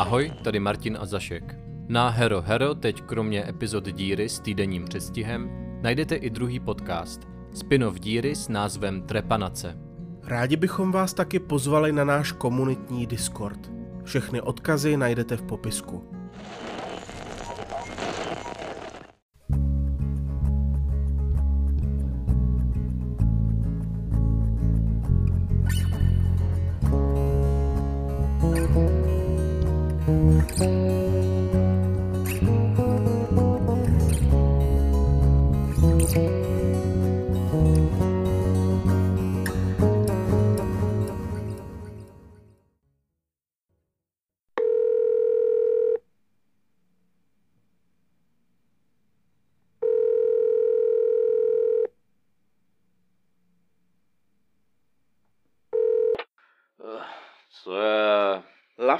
Ahoj, tady Martin a Zašek. Na Hero Hero teď kromě epizod Díry s týdenním předstihem najdete i druhý podcast, spin-off Díry s názvem Trepanace. Rádi bychom vás taky pozvali na náš komunitní Discord. Všechny odkazy najdete v popisku.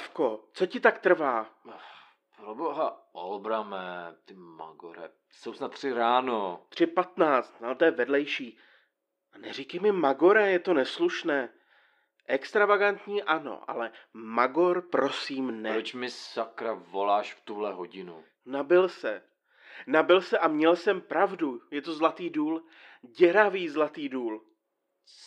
Lavko, co ti tak trvá? Proboha, Olbrame, ty magore, jsou snad tři ráno. 3.15, no to je vedlejší. A neříkej mi Magore, je to neslušné. Extravagantní ano, ale Magor prosím ne. Proč mi sakra voláš v tuhle hodinu? Nabil se. Nabil se a měl jsem pravdu. Je to zlatý důl. Děravý zlatý důl.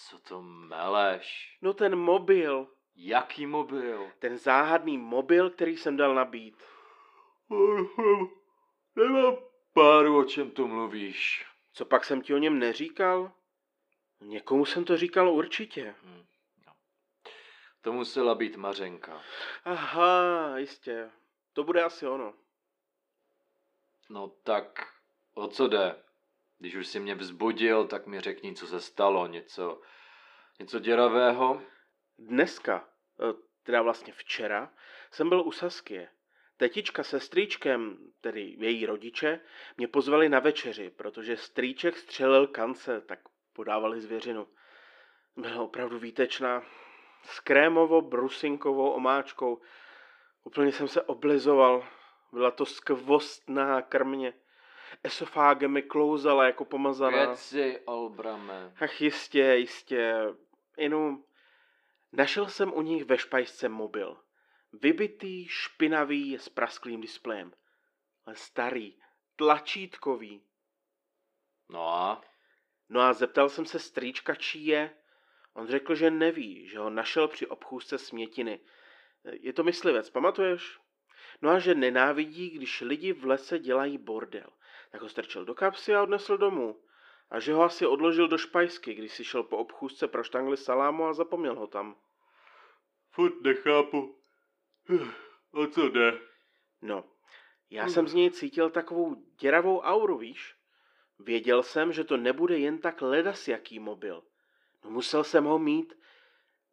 Co to meleš? No ten mobil. Jaký mobil? Ten záhadný mobil, který jsem dal nabít. Nemám páru, o čem tu mluvíš. Co pak jsem ti o něm neříkal? Někomu jsem to říkal určitě. Hm, no. To musela být Mařenka. Aha, jistě. To bude asi ono. No tak, o co jde? Když už si mě vzbudil, tak mi řekni, co se stalo, něco, něco děravého. Dneska, eh, teda vlastně včera, jsem byl u Saskie. Tetička se strýčkem, tedy její rodiče, mě pozvali na večeři, protože strýček střelil kance, tak podávali zvěřinu. Byla opravdu výtečná. S krémovo-brusinkovou omáčkou. Úplně jsem se oblizoval. Byla to skvostná krmě. Esofáge mi klouzala jako pomazaná. Keci, Olbrame. Ach jistě, jistě. Jenom našel jsem u nich ve špajsce mobil. Vybitý, špinavý, s prasklým displejem. Ale starý, tlačítkový. No a? No a zeptal jsem se strýčka, čí je. On řekl, že neví, že ho našel při obchůzce smětiny. Je to myslivec, pamatuješ? No a že nenávidí, když lidi v lese dělají bordel. Tak ho strčil do kapsy a odnesl domů. A že ho asi odložil do špajsky, když si šel po obchůzce pro štangli salámu a zapomněl ho tam. Furt nechápu. O co jde? No, já jsem z něj cítil takovou děravou auru, víš? Věděl jsem, že to nebude jen tak ledas jaký mobil. No musel jsem ho mít.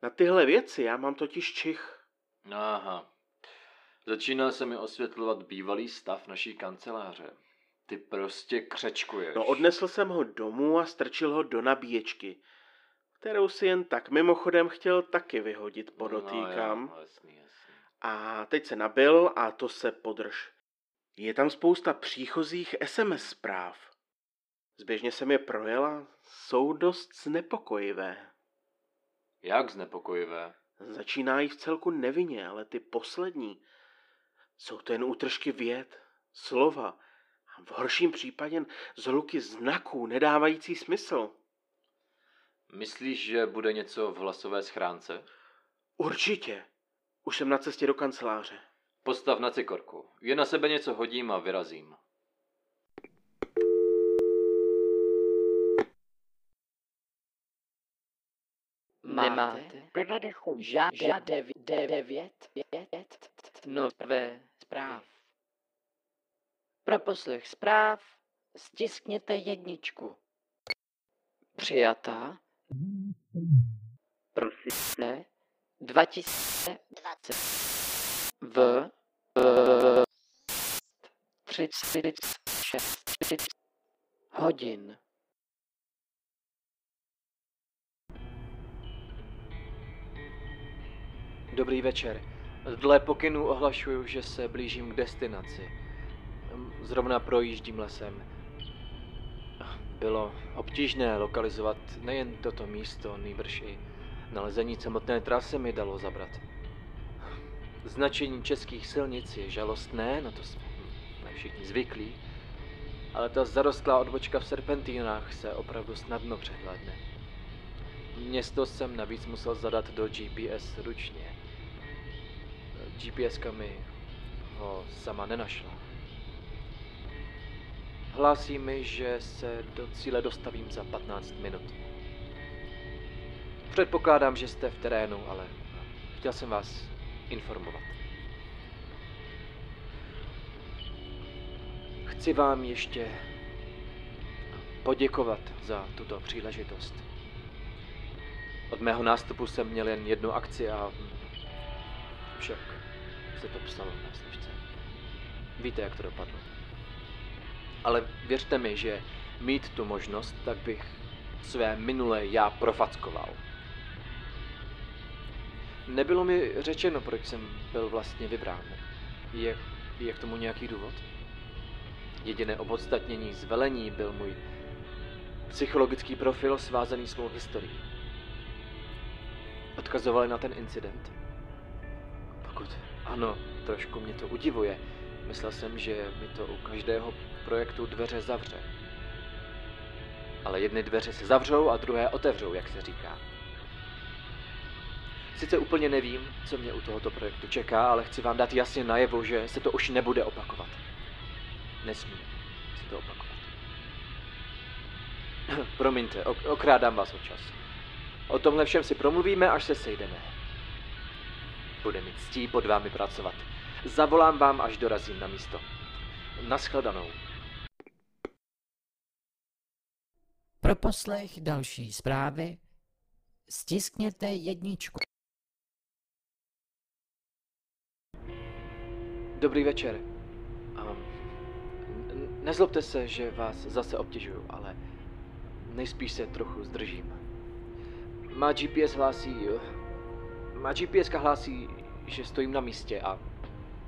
Na tyhle věci já mám totiž čich. Aha. Začíná se mi osvětlovat bývalý stav naší kanceláře. Ty prostě křečkuješ. No odnesl jsem ho domů a strčil ho do nabíječky, kterou si jen tak mimochodem chtěl taky vyhodit, podotýkám. No, jo, jasný, jasný. A teď se nabil a to se podrž. Je tam spousta příchozích SMS zpráv. Zběžně jsem je projela, jsou dost znepokojivé. Jak znepokojivé? Začínají v celku nevinně, ale ty poslední jsou to jen útržky věd, slova v horším případě zhluky znaků nedávající smysl. Myslíš, že bude něco v hlasové schránce? Určitě. Už jsem na cestě do kanceláře. Postav na cikorku. Je na sebe něco hodím a vyrazím. Nemáte žádné devět nové zpráv. Pro poslech zpráv stiskněte jedničku. Přijatá. Prosíte 2020 v v 36 hodin. Dobrý večer. Dle pokynů ohlašuju, že se blížím k destinaci. Zrovna projíždím lesem. Bylo obtížné lokalizovat nejen toto místo, nýbrž i nalezení samotné trasy mi dalo zabrat. Značení českých silnic je žalostné, na to jsme všichni zvyklí, ale ta zarostlá odbočka v Serpentínách se opravdu snadno přehlédne. Město jsem navíc musel zadat do GPS ručně. GPSka mi ho sama nenašla. Hlásí mi, že se do cíle dostavím za 15 minut. Předpokládám, že jste v terénu, ale chtěl jsem vás informovat. Chci vám ještě poděkovat za tuto příležitost. Od mého nástupu jsem měl jen jednu akci a však se to psalo na sličce. Víte, jak to dopadlo. Ale věřte mi, že mít tu možnost, tak bych své minulé já profackoval. Nebylo mi řečeno, proč jsem byl vlastně vybrán. Je, je k tomu nějaký důvod? Jediné opodstatnění zvelení byl můj psychologický profil svázaný s mou historií. Odkazovali na ten incident? Pokud ano, trošku mě to udivuje. Myslel jsem, že mi to u každého projektu dveře zavře. Ale jedny dveře se zavřou a druhé otevřou, jak se říká. Sice úplně nevím, co mě u tohoto projektu čeká, ale chci vám dát jasně najevo, že se to už nebude opakovat. Nesmí se to opakovat. Promiňte, ok- okrádám vás o čas. O tomhle všem si promluvíme, až se sejdeme. Bude mi ctí pod vámi pracovat. Zavolám vám, až dorazím na místo. Naschledanou. Pro poslech další zprávy stiskněte jedničku. Dobrý večer. Um, nezlobte se, že vás zase obtěžuju, ale nejspíš se trochu zdržím. Má GPS hlásí... Má GPS hlásí, že stojím na místě a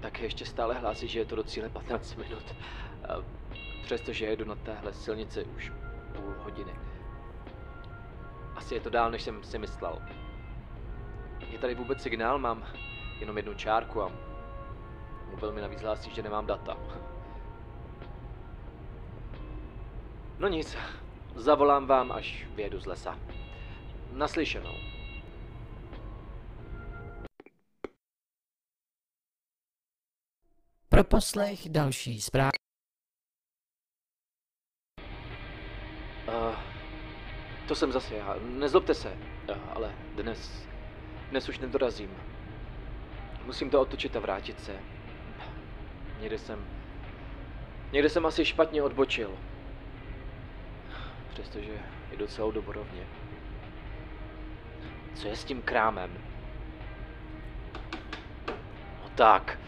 také ještě stále hlásí, že je to do cíle 15 minut. Přestože jedu na téhle silnici už půl hodiny. Asi je to dál, než jsem si myslel. Je tady vůbec signál? Mám jenom jednu čárku a mobil mi navíc hlásí, že nemám data. No nic, zavolám vám, až vyjedu z lesa. Naslyšenou. Pro poslech další zprávy Uh, to jsem zase já. Nezlobte se, uh, ale dnes, dnes už nedorazím. Musím to otočit a vrátit se. Někde jsem, někde jsem asi špatně odbočil. Přestože jdu celou dobu rovně. Co je s tím krámem? No tak.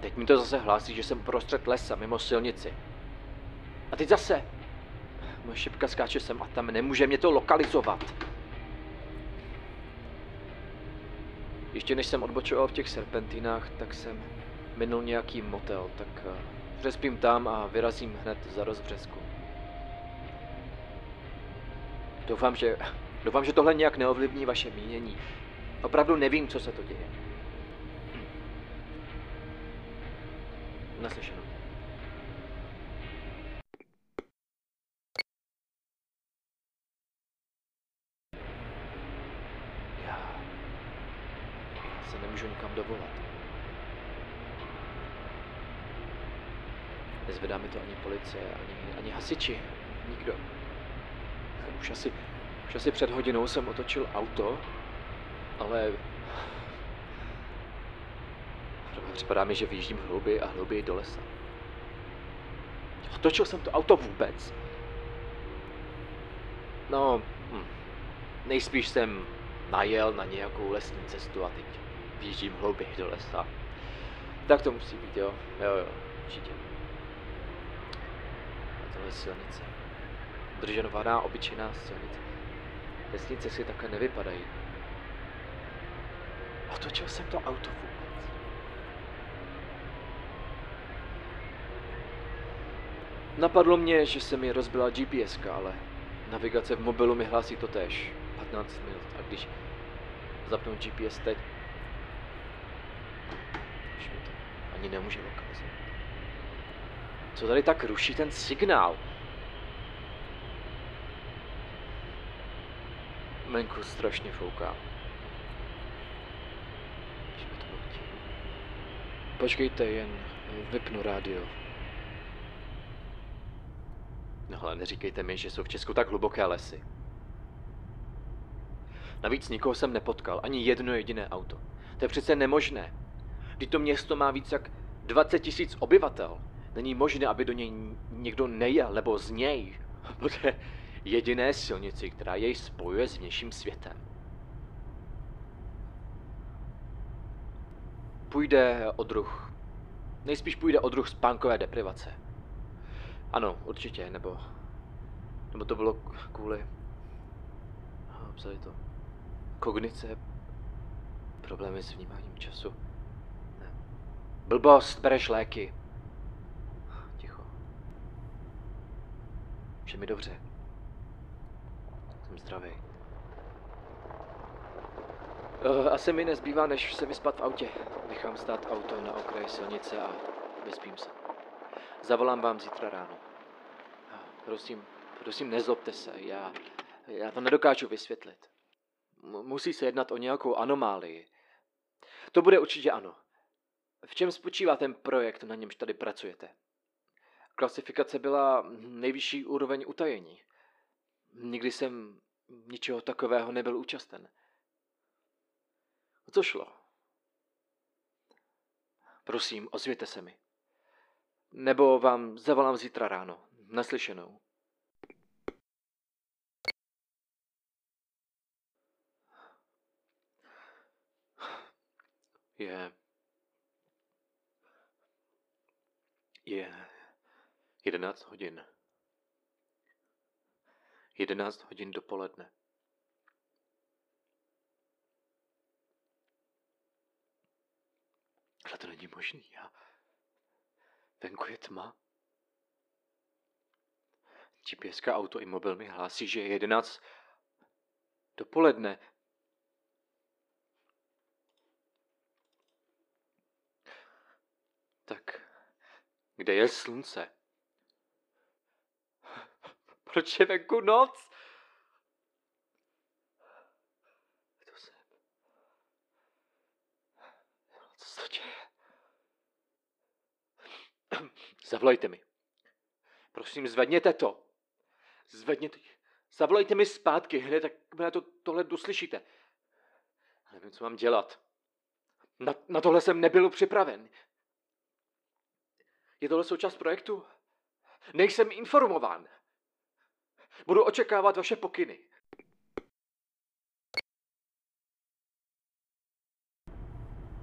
Teď mi to zase hlásí, že jsem prostřed lesa mimo silnici. A teď zase. Moje šipka skáče sem a tam, nemůže mě to lokalizovat. Ještě než jsem odbočoval v těch serpentinách, tak jsem minul nějaký motel, tak uh, přespím tam a vyrazím hned za rozbřesku. Doufám, že, doufám, že tohle nějak neovlivní vaše mínění. Opravdu nevím, co se to děje. Hm. Naslyšenou. Já... Já se nemůžu nikam dovolat. Nezvedá mi to ani policie, ani, ani hasiči. Nikdo. Už asi, už asi před hodinou jsem otočil auto, ale... Připadá mi, že vyjíždím hlouběji a hlouběji do lesa. Otočil jsem to auto vůbec? No, hm. nejspíš jsem najel na nějakou lesní cestu a teď výjíždím hlouběji do lesa. Tak to musí být, jo. Jo, jo, určitě. A tohle je silnice. Drženovaná, obyčejná silnice. Vesnice si takhle nevypadají. Otočil jsem to auto vůbec. Napadlo mě, že se mi rozbila GPS, ale navigace v mobilu mi hlásí to tež. 15 minut. A když zapnu GPS teď, ani nemůže lokalizovat. Co tady tak ruší ten signál? Venku strašně fouká. To. Počkejte, jen vypnu rádio. No ale neříkejte mi, že jsou v Česku tak hluboké lesy. Navíc nikoho jsem nepotkal, ani jedno jediné auto. To je přece nemožné. Když to město má víc jak 20 tisíc obyvatel. Není možné, aby do něj někdo nejel, nebo z něj. Bude jediné silnici, která jej spojuje s vnějším světem. Půjde o druh. Nejspíš půjde o druh spánkové deprivace. Ano, určitě, nebo... Nebo to bylo kvůli... Psali to. Kognice, problémy s vnímáním času. Ne. Blbost, bereš léky. Ticho. Vše mi dobře. Jsem zdravý. Uh, asi mi nezbývá, než se vyspat v autě. Nechám stát auto na okraji silnice a vyspím se. Zavolám vám zítra ráno. Prosím, prosím, nezlobte se, já, já to nedokážu vysvětlit. M- musí se jednat o nějakou anomálii. To bude určitě ano. V čem spočívá ten projekt, na němž tady pracujete? Klasifikace byla nejvyšší úroveň utajení. Nikdy jsem ničeho takového nebyl účasten. Co šlo? Prosím, ozvěte se mi. Nebo vám zavolám zítra ráno. Naslyšenou. Je... Je... Jedenáct hodin. Jedenáct hodin dopoledne. Ale to není možný. Já... Venku je tma. GPS auto i mobil mi hlásí, že je jedenáct dopoledne. Tak, kde je slunce? Proč je venku noc? To. Co se to děje? Zavolejte mi. Prosím, zvedněte to. Zvedněte. Zavolejte mi zpátky hned, tak na to, tohle doslyšíte. Ale nevím, co mám dělat. Na, na tohle jsem nebyl připraven. Je tohle součást projektu? Nejsem informován. Budu očekávat vaše pokyny.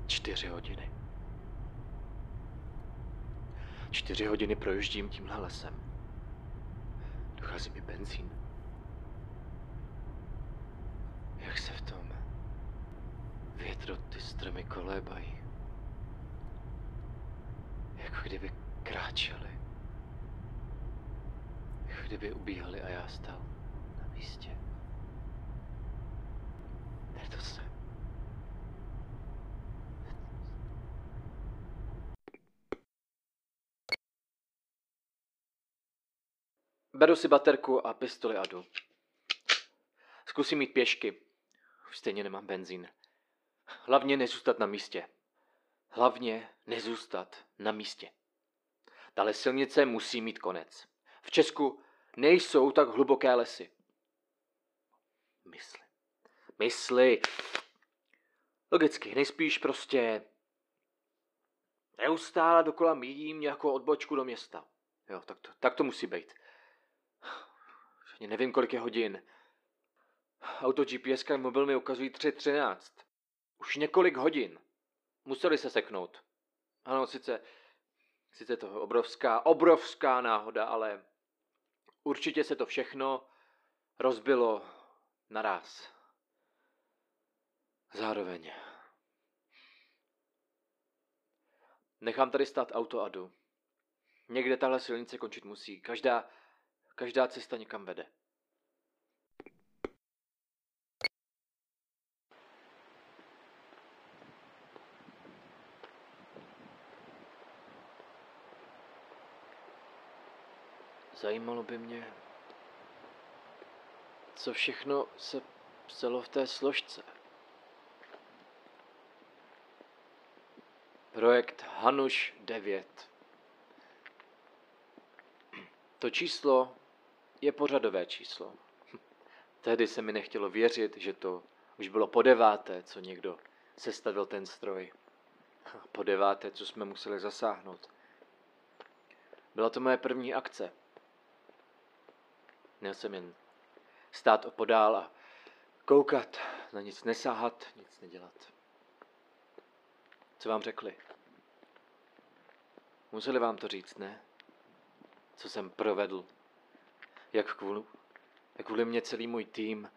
Čtyři hodiny. Čtyři hodiny projíždím tímhle lesem. Dochází mi benzín. Jak se v tom větru ty stromy kolébají. Jako kdyby kráčeli. Jako kdyby ubíhali a já stál na místě. Ne to se. Beru si baterku a pistoli a jdu. Zkusím jít pěšky. Už stejně nemám benzín. Hlavně nezůstat na místě. Hlavně nezůstat na místě. Tahle silnice musí mít konec. V Česku nejsou tak hluboké lesy. Mysli. Mysli. Logicky, nejspíš prostě neustále dokola míjím nějakou odbočku do města. Jo, tak to, tak to musí být. Ani nevím, kolik je hodin. Auto GPS a mobil mi ukazují 3.13. Už několik hodin. Museli se seknout. Ano, sice, sice to obrovská, obrovská náhoda, ale určitě se to všechno rozbilo naraz. Zároveň. Nechám tady stát auto a jdu. Někde tahle silnice končit musí. Každá, Každá cesta někam vede. Zajímalo by mě, co všechno se psalo v té složce. Projekt Hanuš 9. To číslo je pořadové číslo. Tehdy se mi nechtělo věřit, že to už bylo po deváté, co někdo sestavil ten stroj. Po deváté, co jsme museli zasáhnout. Byla to moje první akce. Měl jsem jen stát opodál a koukat, na nic nesáhat, nic nedělat. Co vám řekli? Museli vám to říct, ne? Co jsem provedl? Jak kvůli, jak kvůli mě celý můj tým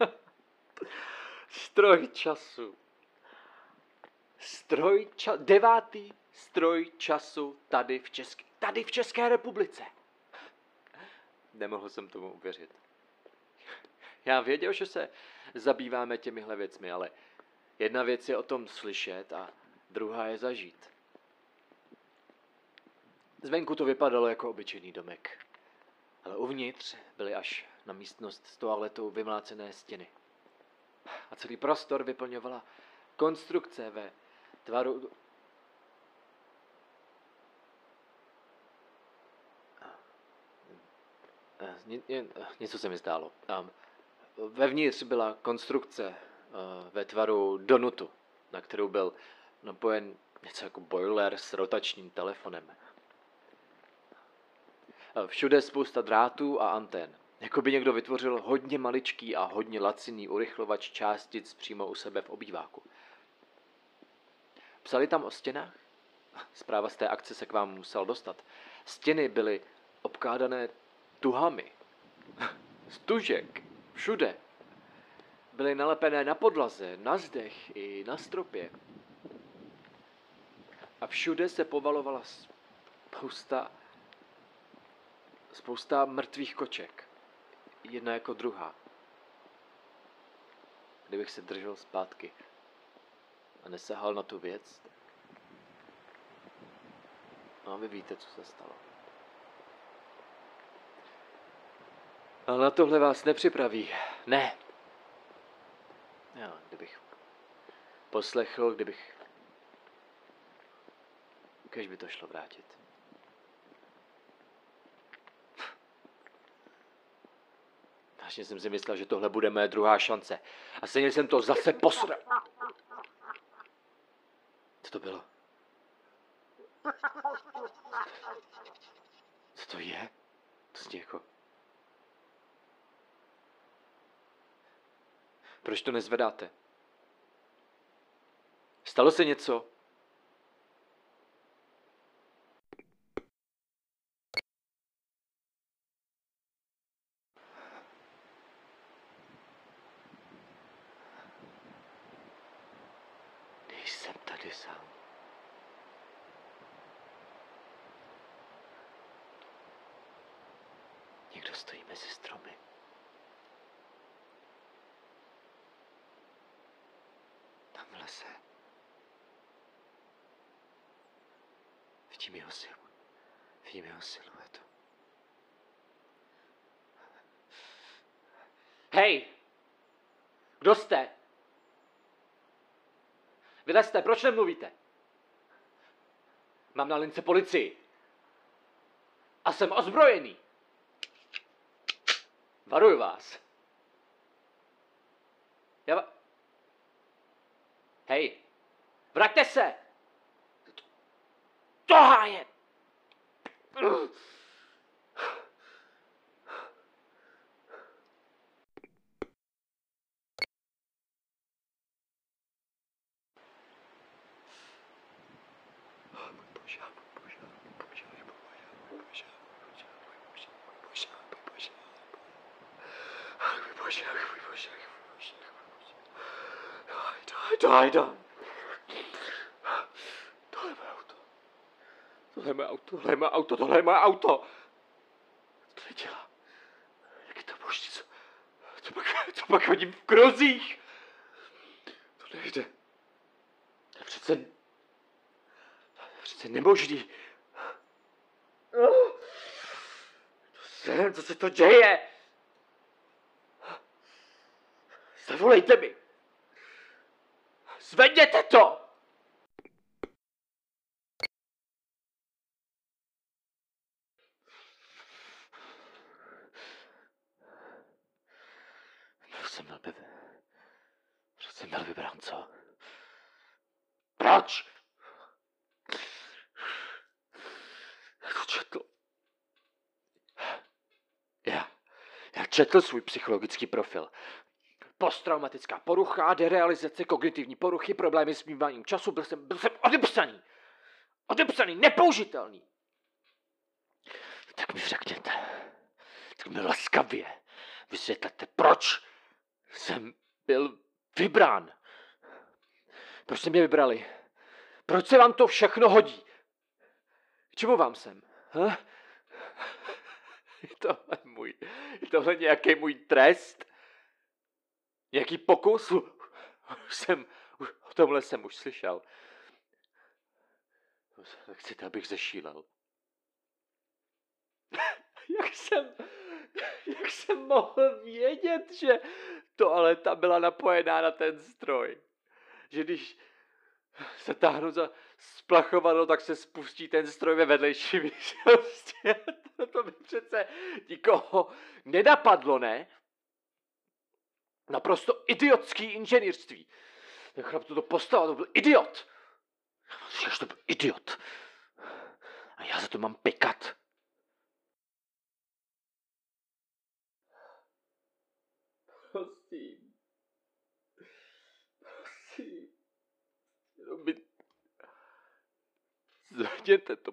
Stroj času. Stroj času. Devátý stroj času tady v, České, tady v České republice. Nemohl jsem tomu uvěřit. Já věděl, že se zabýváme těmihle věcmi, ale jedna věc je o tom slyšet a druhá je zažít. Zvenku to vypadalo jako obyčejný domek, ale uvnitř byly až na místnost s toaletou vymlácené stěny. A celý prostor vyplňovala konstrukce ve tvaru... Ně- ně- Něco se mi zdálo. Um, vevnitř byla konstrukce uh, ve tvaru donutu, na kterou byl napojen něco jako boiler s rotačním telefonem. Eh, Všude spousta drátů a antén. Jako by někdo vytvořil hodně maličký a hodně laciný urychlovač částic přímo u sebe v obýváku. Psali tam o stěnách? Zpráva z té akce se k vám musel dostat. Stěny byly obkládané tuhami. Stužek. Všude. Byly nalepené na podlaze, na zdech i na stropě. A všude se povalovala spousta spousta mrtvých koček. Jedna jako druhá. Kdybych se držel zpátky a nesahal na tu věc, no a vy víte, co se stalo. Ale na tohle vás nepřipraví. Ne. Jo, kdybych poslechl, kdybych... Kež by to šlo vrátit. Vážně jsem si myslel, že tohle bude moje druhá šance. A stejně jsem to zase posral. Co to bylo? Co to je? To zní jako... Proč to nezvedáte? Stalo se něco? Nejsem tady sám. Někdo stojí mezi stromy. Tam v lese. Vidím jeho silu. Vidím jeho siluetu. Hej! Kdo jste? Vylezte, proč nemluvíte? Mám na lince policii. A jsem ozbrojený. Varuju vás. Já va... Hej, vraťte se! Do háje! Daj, daj. Tohle je moje auto. Tohle je moje auto, tohle je moje auto, tohle je moje auto. Co to dělá? Jak je to možné? Co, co, pak, co pak hodím v krozích? To nejde. To je přece... Přece nemožný. Jsem, co se to děje? Zavolejte mi. Zvedněte to! Proč jsem byl, by... Proč jsem byl vybrán, co? Proč? Já četl. Já četl svůj psychologický profil. Posttraumatická porucha, derealizace, kognitivní poruchy, problémy s mýváním času, byl jsem, byl jsem odepsaný. Odepsaný, nepoužitelný. Tak mi řekněte, tak mi laskavě vysvětlete, proč jsem byl vybrán. Proč jste mě vybrali? Proč se vám to všechno hodí? K čemu vám jsem? Ha? Je tohle můj, je tohle nějaký můj trest? Nějaký pokus? Už jsem, o tomhle jsem už slyšel. Chcete, abych zešílel. jak jsem, jak jsem mohl vědět, že toaleta byla napojená na ten stroj? Že když se táhnu za splachovadlo, tak se spustí ten stroj ve vedlejší místnosti. to, to by přece nikoho nenapadlo, ne? Naprosto idiotský inženýrství. Ten chlap to postavil, to byl idiot. Že to byl idiot. A já za to mám pekat. Prosím. Prosím. Jenom mi... To.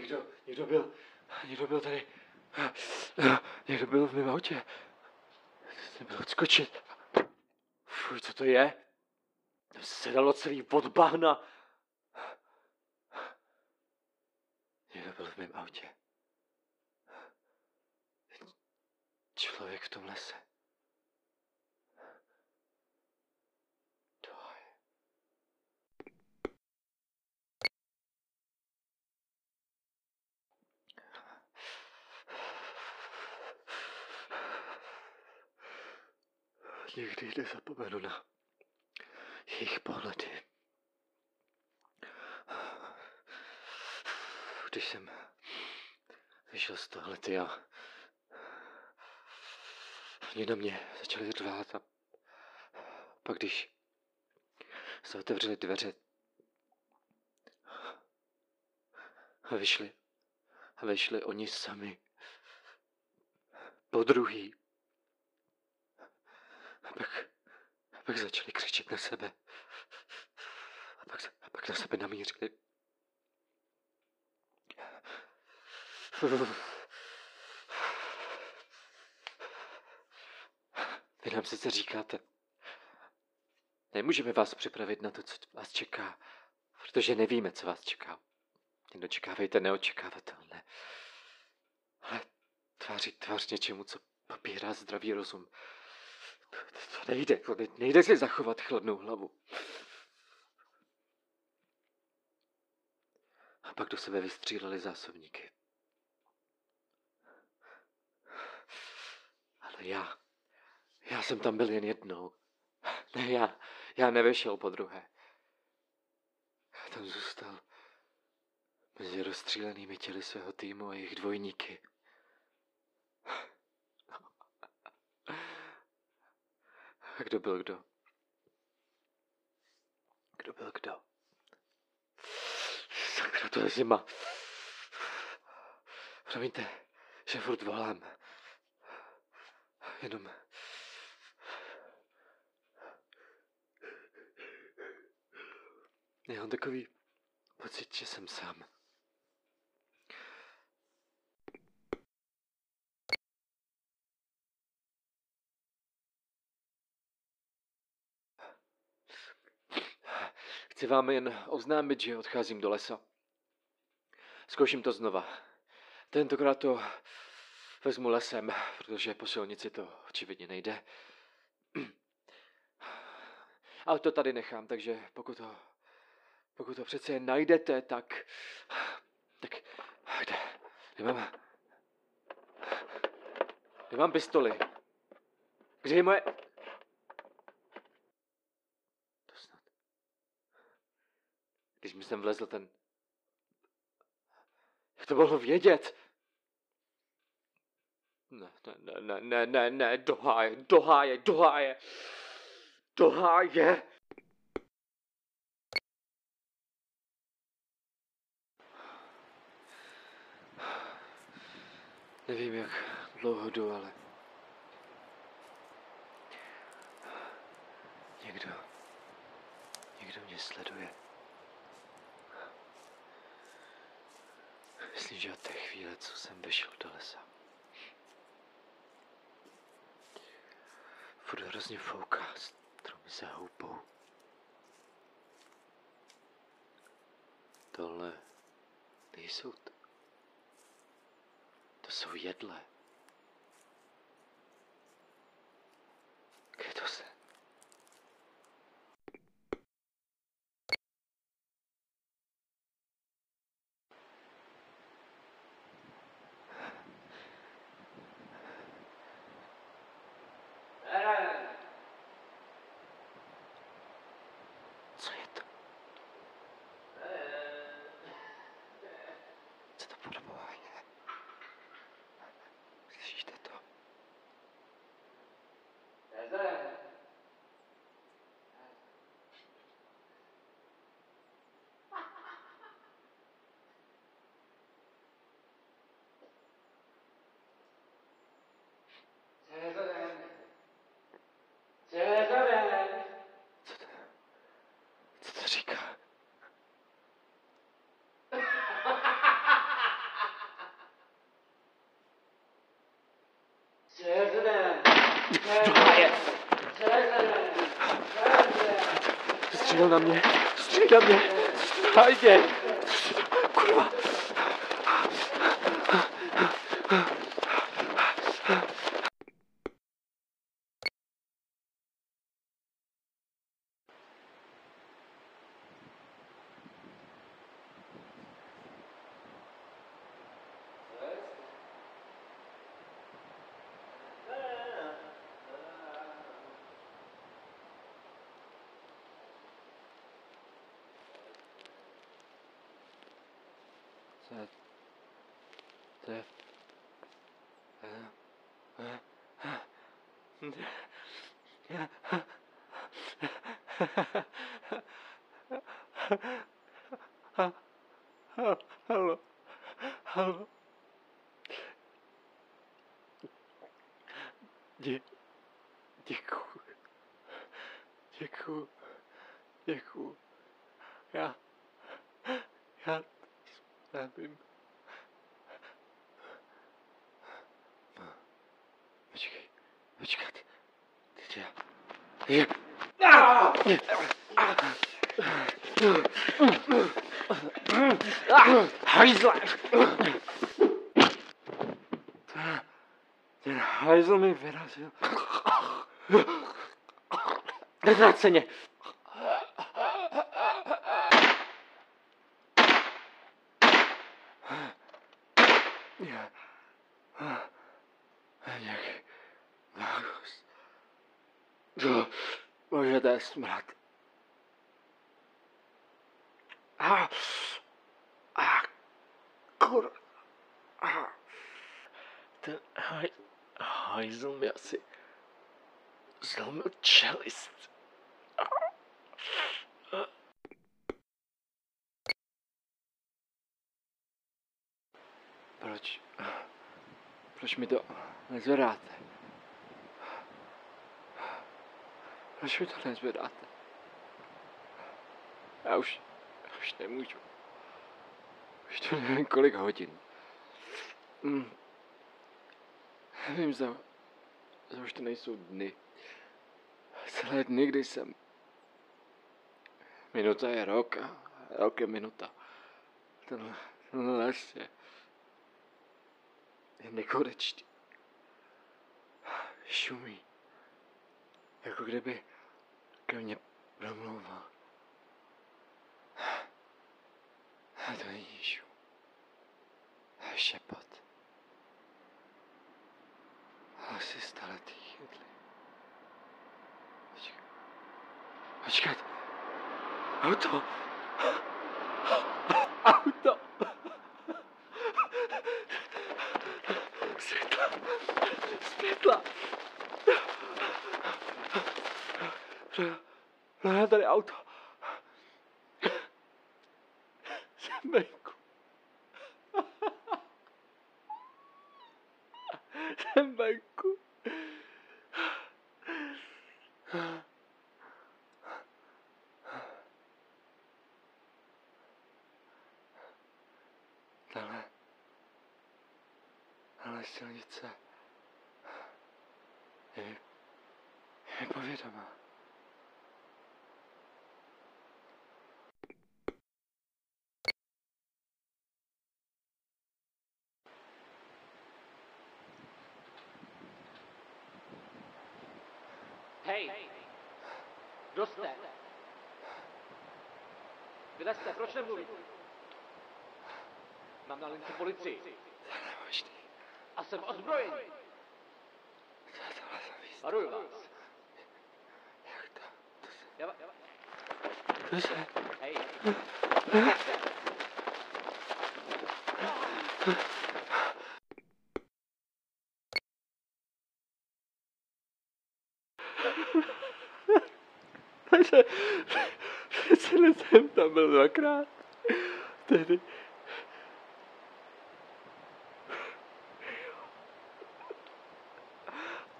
Někdo, někdo byl, někdo byl tady, někdo byl v mém autě. Jsem byl odskočit. Fuj, co to je? Tam se dalo celý od bahna. Někdo byl v mém autě. Člověk v tom lese. Nikdy nezapomenu na jejich pohledy. Když jsem vyšel z tohlety a oni na mě začali řvát a pak když se otevřely dveře a vyšli, a vyšli oni sami po druhý. A pak, a pak začali křičet na sebe. A pak, a pak na sebe namířili. Vy nám sice říkáte, nemůžeme vás připravit na to, co vás čeká, protože nevíme, co vás čeká. Nedočekávejte neočekávatelné. Ale tváří tvář něčemu, co popírá zdravý rozum. To, nejde, to ne- nejde si zachovat chladnou hlavu. A pak do sebe vystříleli zásobníky. Ale já, já jsem tam byl jen jednou. Ne, já, já nevešel po druhé. Já tam zůstal mezi rozstřílenými těly svého týmu a jejich dvojníky. Kdo byl kdo? Kdo byl kdo? Sakra, to je zima. Promiňte, že furt volám. Jenom... Já mám takový pocit, že jsem sám. Chci vám jen oznámit, že odcházím do lesa. Zkouším to znova. Tentokrát to vezmu lesem, protože po silnici to očividně nejde. Ale to tady nechám, takže pokud to, pokud to přece najdete, tak... Tak kde? Nemám... Nemám pistoli. Kde je moje... To snad... Když mi sem vlezl ten... Jak to mohlo vědět? Ne, ne, ne, ne, ne, ne, ne, do háje, do háje, do háje, do háje. Nevím, jak dlouho jdu, ale... Někdo... Někdo mě sleduje. Myslím, že od té chvíle, co jsem vešel do lesa. Furt hrozně fouká, stromy se houpou. Tohle nejsou to. To jsou jedle. Kde to se? Co je to? Co to pro boha je? Slyšíte to? Co to? Co to říká? Do háje! Střílel na mě! Střílel na mě! Hájně! Kurva! Co je? Co je? Halo. Halo. Dě, děkuju. Děkuju. Děkuju. Já, já nevím. Počkej, počkat. Teď já. Je. Hajzle! Ten hajzl mi vyrazil. Nezvráceně. Já... Nějaký nárůst. To... Bože, to je smrad. A... A... Kur... A... Ten haj... Hajzl mi asi... zlomil čelist. Proč? Proč mi to nezvedáte? Proč mi to nezvedáte? Já už, já už nemůžu. Už to nevím kolik hodin. Mm. Nevím, za, za už to nejsou dny. Celé dny, kdy jsem... Minuta je rok a rok je minuta. Tenhle, tenhle les je... je nekonečný. Šumí. Jako kdyby ke mně promlouval. A to není šum. Je šepat. Hlasy staletých. Počkat. Počkat. Auto. Auto. Světla. Světla. No, no, tady auto. Jsem venku. Jsem venku. Tahle, tahle silnice je, je vypovědomá. Hej! Kdo jste? Kde jste? Proč nemluvíte? Mám na lince policii. Nemožný. A jsem ozbrojený. Co je tohle za místo? Varuju vás. Jak to? To se... Já, va- já, va- To se... hej! Takže... Přece jsem tam byl dvakrát. Tedy...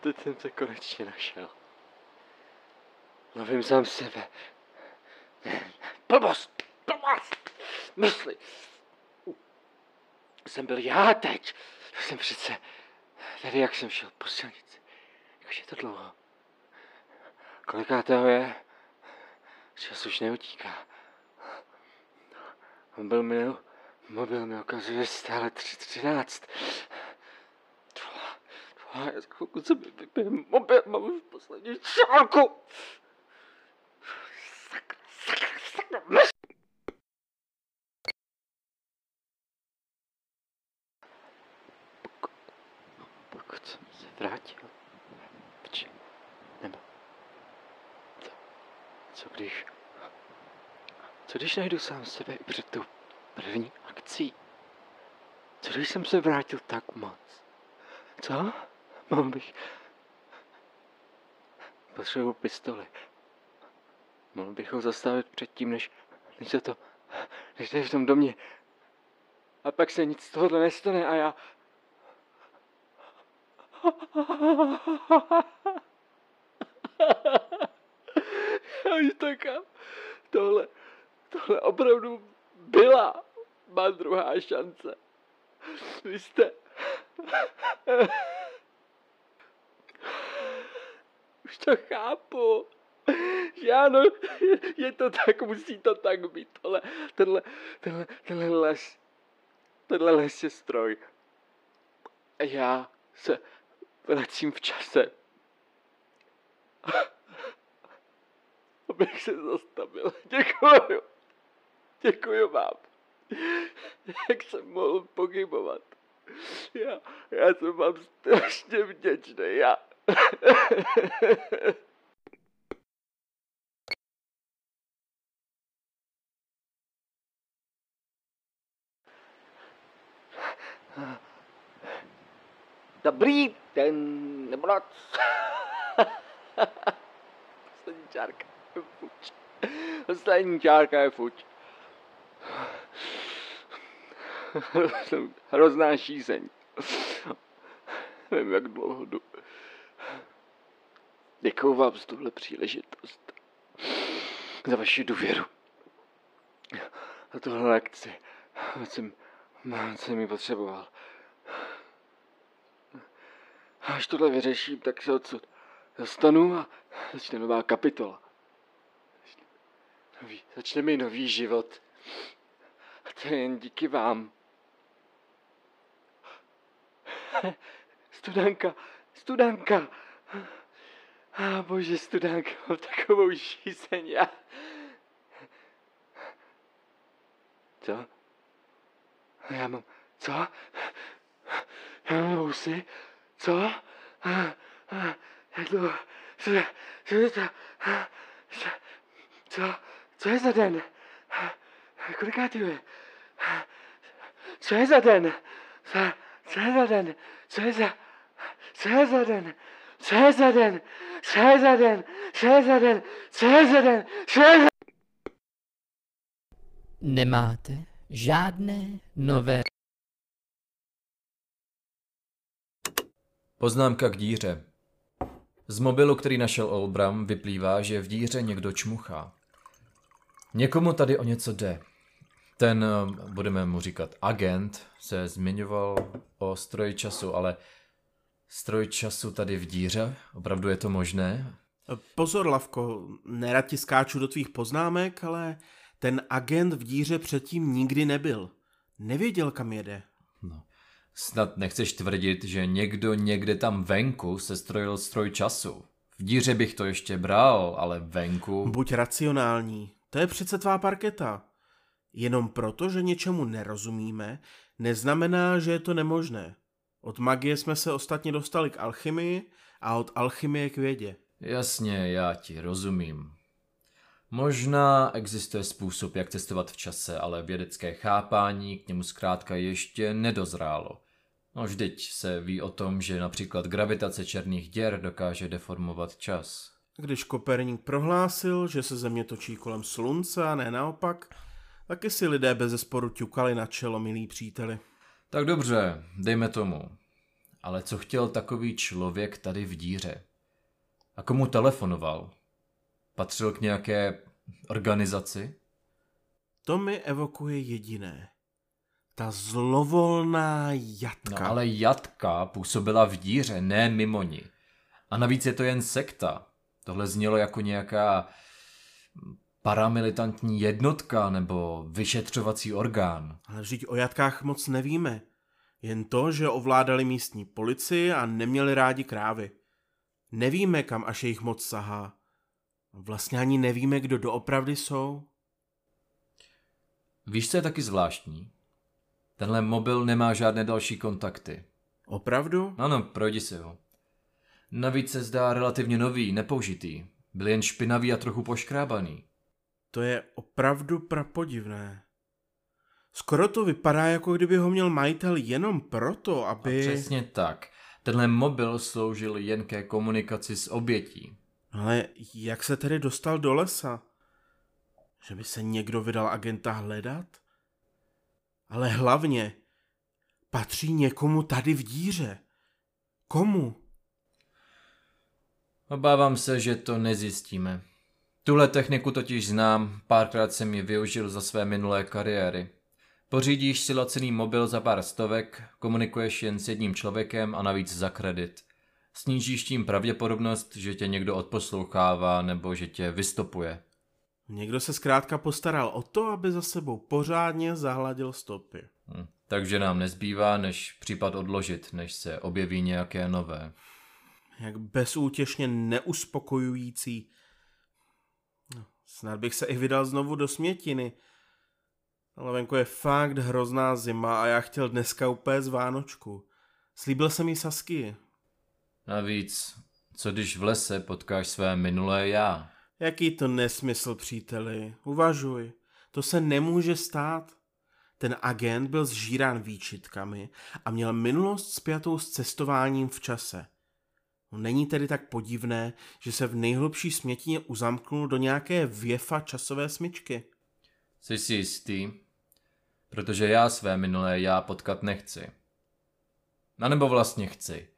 Teď jsem se konečně našel. Lovím sám sebe. Blbost! Blbost! Mysli! Jsem byl já teď. To jsem přece... Tady jak jsem šel po silnici. Jak je to dlouho? Kolikátého je? Čas už neutíká. Mobil mi, mobil mi ukazuje stále 3.13. Tvola, tvola, já za chvilku se mi vypije mobil, mám už poslední čálku. Sakra, sakra, sakra, mys- Pokud, pokud jsem se vrátil, včera, nebo co, co když, co když najdu sám sebe i před tou první akcí? Co když jsem se vrátil tak moc? Co? Mohl bych... Potřebuji pistoli. Mohl bych ho zastavit předtím, než, než se to... Než je v tom domě. A pak se nic z tohohle nestane a já... Já už to kam. Tohle, tohle opravdu byla má druhá šance. Vy jste... Už to chápu. Že ano, je to tak, musí to tak být. Tohle, tenhle, tenhle, tenhle les, tenhle les je stroj. A já se vracím v čase. Abych se zastavil. Děkuju. Děkuju vám. Jak jsem mohl pochybovat. Já, já jsem vám strašně vděčný. Já. Dobrý den, nebo noc. Poslední čárka je fuč. Poslední čárka je fuč. Hrozná šízeň. Nevím, jak dlouho jdu. Děkuju vám za tuhle příležitost. Za vaši důvěru. Za tuhle lekci. Jsem, jsem ji potřeboval. Až tohle vyřeším, tak se odsud dostanu a začne nová kapitola. Nový, začne mi nový život. To je jen díky vám. Studanka, studanka. A bože, studánka, mám takovou šízeň. Já... Co? Já mám... Co? Já mám vousy? Co? Jak to... Co, co je to? Co? Co je za den? Kolikátý je? Co je za den? Co, co je za den? Co je za... Co je za den? Co je za den? Co je za den? Co je za den? Co je za den? Co je za Nemáte žádné nové Poznámka k díře. Z mobilu, který našel Olbram, vyplývá, že v díře někdo čmuchá. Někomu tady o něco jde. Ten, eh, budeme mu říkat agent, se zmiňoval o stroji času, ale stroj času tady v díře? Opravdu je to možné? Pozor, Lavko, nerad ti skáču do tvých poznámek, ale ten agent v díře předtím nikdy nebyl. Nevěděl, kam jede. No. Snad nechceš tvrdit, že někdo někde tam venku se strojil stroj času. V díře bych to ještě bral, ale venku... Buď racionální, to je přece tvá parketa. Jenom proto, že něčemu nerozumíme, neznamená, že je to nemožné. Od magie jsme se ostatně dostali k alchymii a od alchymie k vědě. Jasně, já ti rozumím. Možná existuje způsob, jak cestovat v čase, ale vědecké chápání k němu zkrátka ještě nedozrálo. No vždyť se ví o tom, že například gravitace černých děr dokáže deformovat čas. Když Koperník prohlásil, že se země točí kolem slunce a ne naopak, taky si lidé bez zesporu ťukali na čelo, milí příteli. Tak dobře, dejme tomu. Ale co chtěl takový člověk tady v díře? A komu telefonoval? Patřil k nějaké organizaci? To mi evokuje jediné. Ta zlovolná jatka. No ale jatka působila v díře, ne mimo ní. A navíc je to jen sekta. Tohle znělo jako nějaká paramilitantní jednotka nebo vyšetřovací orgán. Ale vždyť o jatkách moc nevíme. Jen to, že ovládali místní policii a neměli rádi krávy. Nevíme, kam až jejich moc sahá. Vlastně ani nevíme, kdo doopravdy jsou. Víš, co je taky zvláštní? Tenhle mobil nemá žádné další kontakty. Opravdu? Ano, projdi si ho. Navíc se zdá relativně nový, nepoužitý. Byl jen špinavý a trochu poškrábaný. To je opravdu prapodivné. Skoro to vypadá, jako kdyby ho měl majitel jenom proto, aby... A přesně tak. Tenhle mobil sloužil jen ke komunikaci s obětí. Ale jak se tedy dostal do lesa? Že by se někdo vydal agenta hledat? Ale hlavně, patří někomu tady v díře. Komu? Obávám se, že to nezjistíme. Tuhle techniku totiž znám, párkrát jsem ji využil za své minulé kariéry. Pořídíš si lacený mobil za pár stovek, komunikuješ jen s jedním člověkem a navíc za kredit. Snížíš tím pravděpodobnost, že tě někdo odposlouchává nebo že tě vystopuje. Někdo se zkrátka postaral o to, aby za sebou pořádně zahladil stopy. Hm. Takže nám nezbývá, než případ odložit, než se objeví nějaké nové. Jak bezútěšně neuspokojující. Snad bych se i vydal znovu do smětiny. Ale venku je fakt hrozná zima a já chtěl dneska upéct Vánočku. Slíbil jsem jí Sasky. Navíc, co když v lese potkáš své minulé já? Jaký to nesmysl, příteli. Uvažuj. To se nemůže stát. Ten agent byl zžírán výčitkami a měl minulost spjatou s cestováním v čase. No, Není tedy tak podivné, že se v nejhlubší smětině uzamknul do nějaké věfa časové smyčky. Jsi si jistý? Protože já své minulé já potkat nechci. A nebo vlastně chci.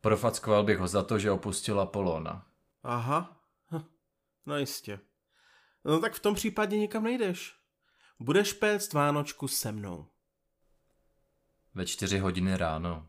Profackoval bych ho za to, že opustil Apolona. Aha, hm. no jistě. No tak v tom případě nikam nejdeš. Budeš péct Vánočku se mnou. Ve čtyři hodiny ráno.